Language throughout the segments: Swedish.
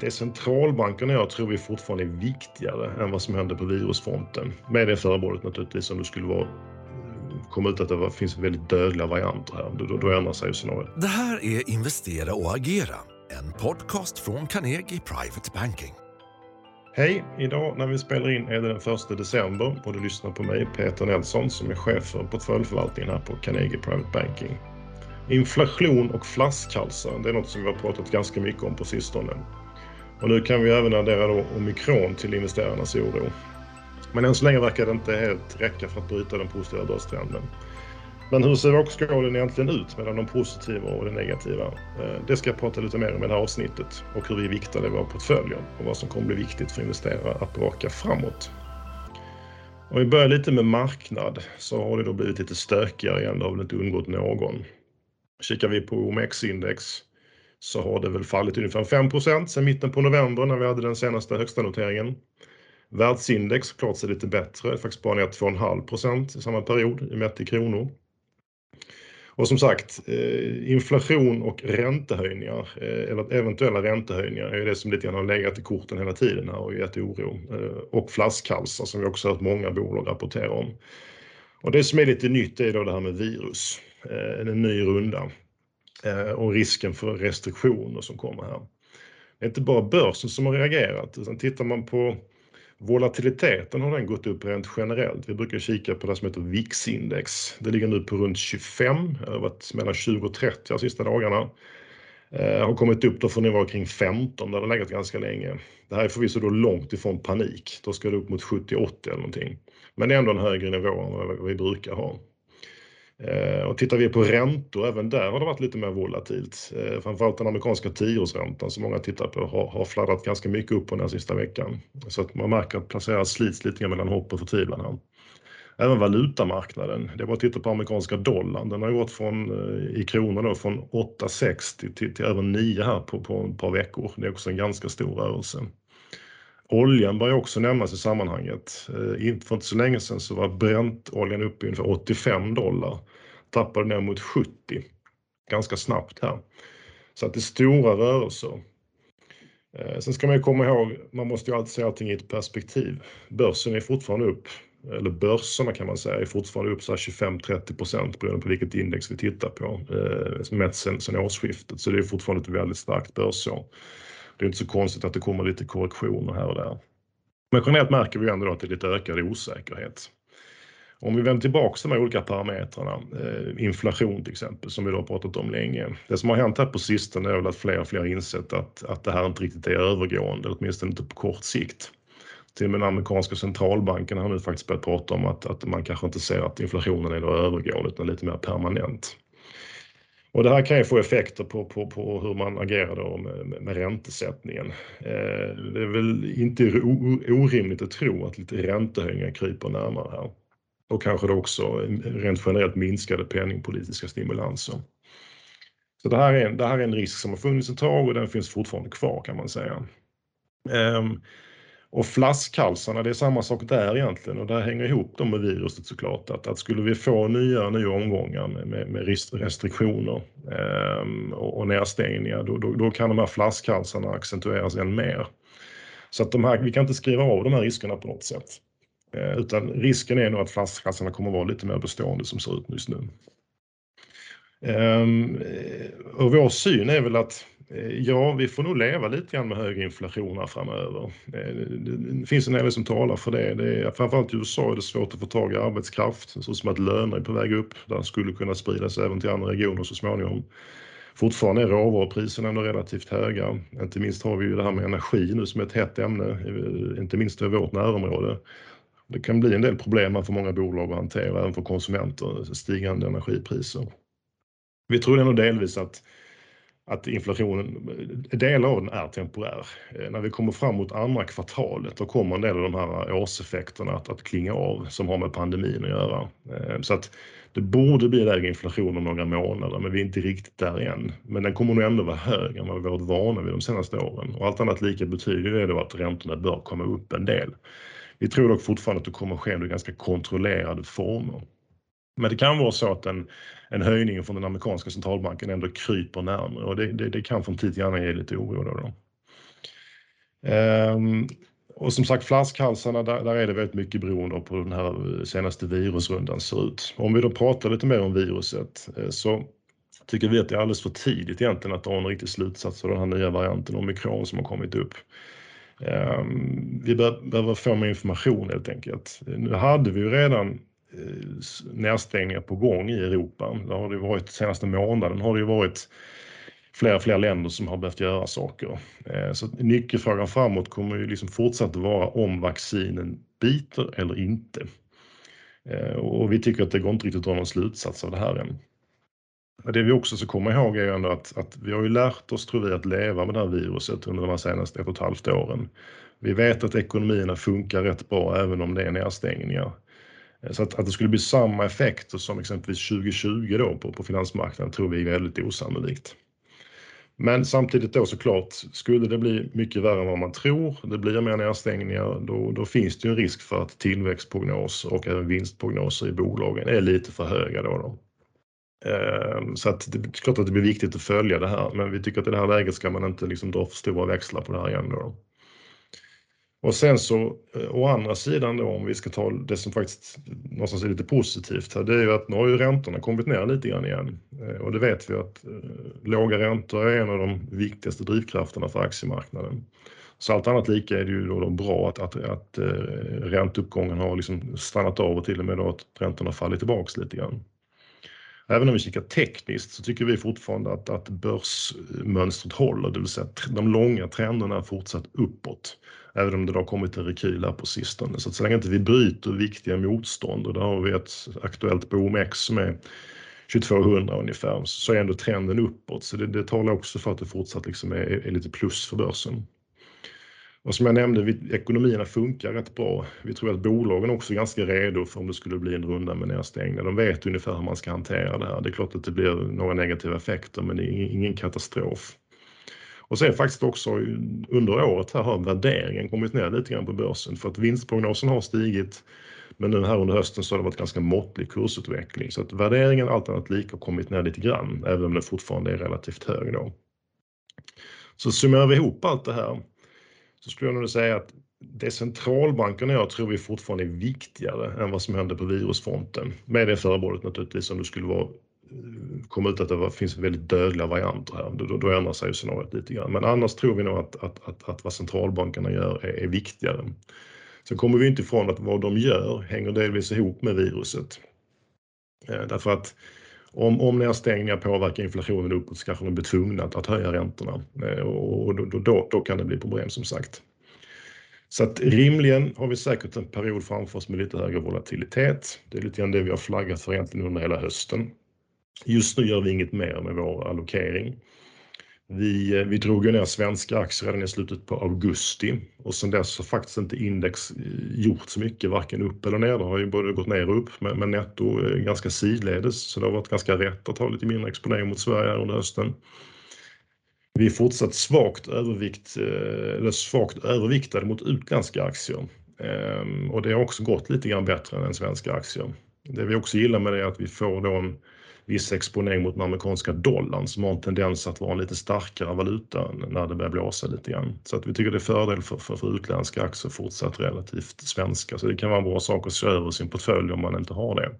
det centralbankerna gör tror vi fortfarande är viktigare än vad som händer på virusfronten. Med det förbehållet naturligtvis om det skulle vara komma ut att det finns väldigt dödliga varianter här. Då, då ändrar sig scenariot. Det här är Investera och agera, en podcast från Carnegie Private Banking. Hej! Idag när vi spelar in är det den 1 december och du lyssnar på mig, Peter Nelson, som är chef för portföljförvaltningen här på Carnegie Private Banking. Inflation och flaskhalsar, det är något som vi har pratat ganska mycket om på sistone. Och nu kan vi även addera då omikron till investerarnas oro. Men än så länge verkar det inte helt räcka för att bryta den positiva börstrenden. Men hur ser vågskålen egentligen ut mellan de positiva och det negativa? Eh, det ska jag prata lite mer om i det här avsnittet och hur vi viktar i våra portföljer och vad som kommer bli viktigt för investerare att bevaka framåt. Om vi börjar lite med marknad så har det då blivit lite stökigare igen, det har väl inte undgått någon. Kikar vi på OMX-index så har det väl fallit ungefär 5% sedan mitten på november när vi hade den senaste högsta noteringen. Världsindex klart sig lite bättre, faktiskt bara ner 2,5% i samma period mätt i kronor. Och som sagt, eh, inflation och räntehöjningar, eh, eller eventuella räntehöjningar, är det som lite grann har legat i korten hela tiden här och gett oro. Eh, och flaskhalsar som vi också hört många bolag rapportera om. Och det som är lite nytt är då det här med virus, en ny runda Eh, och risken för restriktioner som kommer här. Det är inte bara börsen som har reagerat, utan tittar man på Volatiliteten har den gått upp rent generellt. Vi brukar kika på det som heter VIX-index. Det ligger nu på runt 25, det har varit mellan 20 och 30 de sista dagarna. Eh, har kommit upp då från nivåer kring 15 där det legat ganska länge. Det här är förvisso då långt ifrån panik. Då ska det upp mot 70-80 eller någonting. Men det är ändå en högre nivå än vad vi brukar ha. Eh, och tittar vi på räntor, även där har det varit lite mer volatilt. Eh, framförallt den amerikanska tioårsräntan som många tittar på har, har fladdrat ganska mycket upp på den sista veckan. Så att man märker att placeras slits lite grann mellan hopp och förtvivlan här. Även valutamarknaden, det är bara att titta på amerikanska dollarn. Den har gått från, eh, i kronor då, från 8,60 till, till över 9 här på, på ett par veckor. Det är också en ganska stor rörelse. Oljan börjar också nämnas i sammanhanget. Eh, för inte så länge sedan så var Brentoljan uppe i ungefär 85 dollar. Tappade ner mot 70 ganska snabbt här. Så att det är stora rörelser. Eh, sen ska man ju komma ihåg, man måste ju alltid se allting i ett perspektiv. Börsen är fortfarande upp, eller börserna kan man säga, är fortfarande upp 25-30 procent beroende på vilket index vi tittar på, eh, mätt sen, sen årsskiftet. Så det är fortfarande ett väldigt starkt börsår. Det är inte så konstigt att det kommer lite korrektioner här och där. Men generellt märker vi ändå att det är lite ökad osäkerhet. Om vi vänder tillbaka till de här olika parametrarna, eh, inflation till exempel, som vi då har pratat om länge. Det som har hänt här på sistone är väl att fler och fler har insett att, att det här inte riktigt är övergående, åtminstone inte på kort sikt. Till och med den amerikanska centralbanken har nu faktiskt börjat prata om att, att man kanske inte ser att inflationen är då övergående utan lite mer permanent. Och det här kan ju få effekter på, på, på hur man agerar då med, med räntesättningen. Eh, det är väl inte orimligt att tro att lite räntehöjningar kryper närmare här. Och kanske då också rent generellt minskade penningpolitiska stimulanser. Så det här, är, det här är en risk som har funnits ett tag och den finns fortfarande kvar kan man säga. Eh, och flaskhalsarna, det är samma sak där egentligen och det hänger ihop de med viruset såklart. Att, att skulle vi få nya, nya omgångar med, med restriktioner eh, och, och nedstängningar, då, då, då, kan de här flaskhalsarna accentueras än mer. Så att de här, vi kan inte skriva av de här riskerna på något sätt. Eh, utan risken är nog att flaskhalsarna kommer att vara lite mer bestående som ser ut just nu. Eh, och vår syn är väl att Eh, ja, vi får nog leva lite grann med hög inflation här framöver. Eh, det finns en del som talar för det. det är, framförallt i USA är det svårt att få tag i arbetskraft, så som att löner är på väg upp. Det skulle kunna spridas även till andra regioner så småningom. Fortfarande är råvarupriserna ändå relativt höga. Inte minst har vi ju det här med energi nu som är ett hett ämne, eh, inte minst i vårt närområde. Det kan bli en del problem för många bolag att hantera, även för konsumenter, stigande energipriser. Vi tror ändå delvis att att inflationen, delar av den är temporär. Eh, när vi kommer fram mot andra kvartalet då kommer en del av de här årseffekterna att, att klinga av som har med pandemin att göra. Eh, så att det borde bli lägre inflation om några månader men vi är inte riktigt där än. Men den kommer nog ändå vara högre än vad vi varit vana vid de senaste åren. Och allt annat lika betyder det då att räntorna bör komma upp en del. Vi tror dock fortfarande att det kommer ske under ganska kontrollerade former. Men det kan vara så att en, en höjning från den amerikanska centralbanken ändå kryper närmare och det, det, det kan från tid till annan ge lite oro. Då, då. Ehm, och som sagt flaskhalsarna, där, där är det väldigt mycket beroende på hur den här eh, senaste virusrundan ser ut. Om vi då pratar lite mer om viruset eh, så tycker vi att det är alldeles för tidigt egentligen att dra en riktig slutsats av den här nya varianten omikron som har kommit upp. Ehm, vi behöver få mer information helt enkelt. Nu hade vi ju redan Eh, nedstängningar på gång i Europa. Det har det varit senaste månaden har det ju varit flera, fler länder som har behövt göra saker. Eh, så nyckelfrågan framåt kommer ju liksom fortsatt vara om vaccinen biter eller inte. Eh, och vi tycker att det går inte riktigt att dra någon slutsats av det här än. Det vi också ska komma ihåg är ju ändå att, att vi har ju lärt oss, tror vi, att leva med det här viruset under de här senaste ett och ett halvt åren. Vi vet att ekonomierna funkar rätt bra även om det är nedstängningar. Eh, så att, att det skulle bli samma effekter som exempelvis 2020 då på, på finansmarknaden tror vi är väldigt osannolikt. Men samtidigt då såklart, skulle det bli mycket värre än vad man tror, det blir mer nedstängningar, då, då finns det ju en risk för att tillväxtprognoser och även vinstprognoser i bolagen är lite för höga då. då. Ehm, så att det är klart att det blir viktigt att följa det här, men vi tycker att i det här läget ska man inte liksom dra för stora växlar på det här igen. Då. Och sen så eh, å andra sidan då om vi ska ta det som faktiskt någonstans är lite positivt här, det är ju att nu har ju räntorna kommit ner lite grann igen. Eh, och det vet vi att eh, låga räntor är en av de viktigaste drivkrafterna för aktiemarknaden. Så allt annat lika är det ju då bra att, att, att ränteuppgången har liksom stannat av och till och med då att räntorna fallit tillbaks lite grann. Även om vi kikar tekniskt så tycker vi fortfarande att, att börsmönstret håller, det vill säga att de långa trenderna är fortsatt uppåt. Även om det har kommit en rekyl här på sistone. Så att så länge inte vi bryter viktiga motstånd och där har vi ett aktuellt på OMX som är 2200 ungefär, så är ändå trenden uppåt. Så det, det talar också för att det fortsatt liksom är, är lite plus för börsen. Och som jag nämnde, vi, ekonomierna funkar rätt bra. Vi tror att bolagen också är ganska redo för om det skulle bli en runda med nedstängningar. De vet ungefär hur man ska hantera det här. Det är klart att det blir några negativa effekter, men det är ingen katastrof. Och sen faktiskt också under året här har värderingen kommit ner lite grann på börsen för att vinstprognosen har stigit. Men nu här under hösten så har det varit ganska måttlig kursutveckling så att värderingen allt annat lika har kommit ner lite grann, även om den fortfarande är relativt hög då. Så summerar vi ihop allt det här så skulle jag nog säga att det centralbankerna gör tror vi fortfarande är viktigare än vad som händer på virusfronten. Med det förbehållet naturligtvis om det skulle vara eh, komma ut att det finns väldigt dödliga varianter här, då, då ändrar sig scenariot lite grann. Men annars tror vi nog att, att, att, att vad centralbankerna gör är, är viktigare. Sen kommer vi inte ifrån att vad de gör hänger delvis ihop med viruset. Eh, därför att om, om nedstängningar påverkar inflationen uppåt så kanske de blir tvungna att, att höja räntorna eh, och då, då, då, kan det bli problem som sagt. Så att rimligen har vi säkert en period framför oss med lite högre volatilitet. Det är lite grann det vi har flaggat för egentligen under hela hösten. Just nu gör vi inget mer med vår allokering. Vi, eh, vi drog ju ner svenska aktier redan i slutet på augusti och sen dess har faktiskt inte index eh, gjort så mycket, varken upp eller ner. Det har ju både gått ner och upp, men, men netto ganska sidledes, så det har varit ganska rätt att ha lite mindre exponering mot Sverige här under hösten. Vi är fortsatt svagt, övervikt, eh, eller svagt överviktade mot utländska aktier ehm, och det har också gått lite grann bättre än svenska aktier. Det vi också gillar med det är att vi får då en viss exponering mot den amerikanska dollarn som har en tendens att vara en lite starkare valuta när det börjar blåsa lite grann. Så att vi tycker det är fördel för, för, för utländska aktier fortsatt relativt svenska. Så det kan vara en bra sak att se över sin portfölj om man inte har det.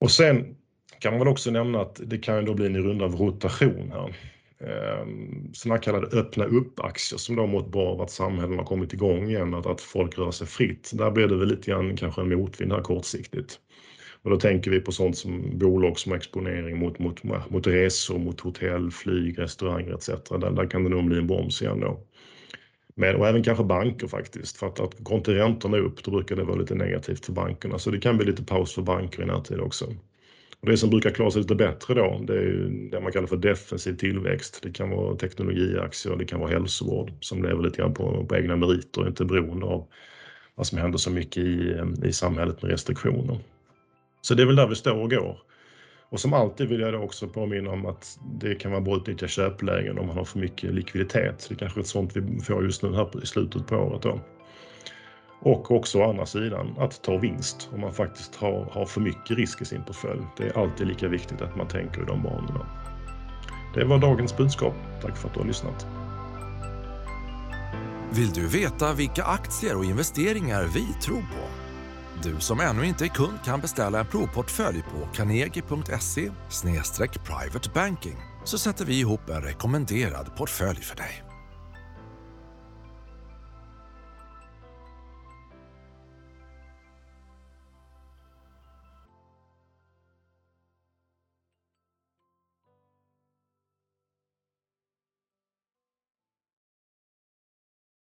Och sen kan man väl också nämna att det kan ju då bli en runda av rotation här. Ehm, sådana kallade öppna upp-aktier som då har mått bra av att samhällen har kommit igång igen, att, att folk rör sig fritt. Där blir det väl lite grann kanske en motvind här kortsiktigt. Och då tänker vi på sånt som bolag som har exponering mot, mot, mot resor, mot hotell, flyg, restauranger etc. Där, där kan det nog bli en broms igen då. Men, och även kanske banker faktiskt, för att, att går inte räntorna upp då brukar det vara lite negativt för bankerna. Så det kan bli lite paus för banker i närtid också. Och det som brukar klara sig lite bättre då, det är ju det man kallar för defensiv tillväxt. Det kan vara teknologiaktier, det kan vara hälsovård som lever lite grann på, på egna meriter och inte beroende av vad som händer så mycket i, i samhället med restriktioner. Så det är väl där vi står och går. Och som alltid vill jag då också påminna om att det kan vara bra att utnyttja köplägen om man har för mycket likviditet. Det är kanske är ett sånt vi får just nu här i slutet på året då. Och också å andra sidan att ta vinst om man faktiskt har, har för mycket risk i sin portfölj. Det är alltid lika viktigt att man tänker i de banorna. Det var dagens budskap. Tack för att du har lyssnat. Vill du veta vilka aktier och investeringar vi tror på? Du som ännu inte är kund kan beställa en provportfölj på carnegie.se privatebanking så sätter vi ihop en rekommenderad portfölj för dig.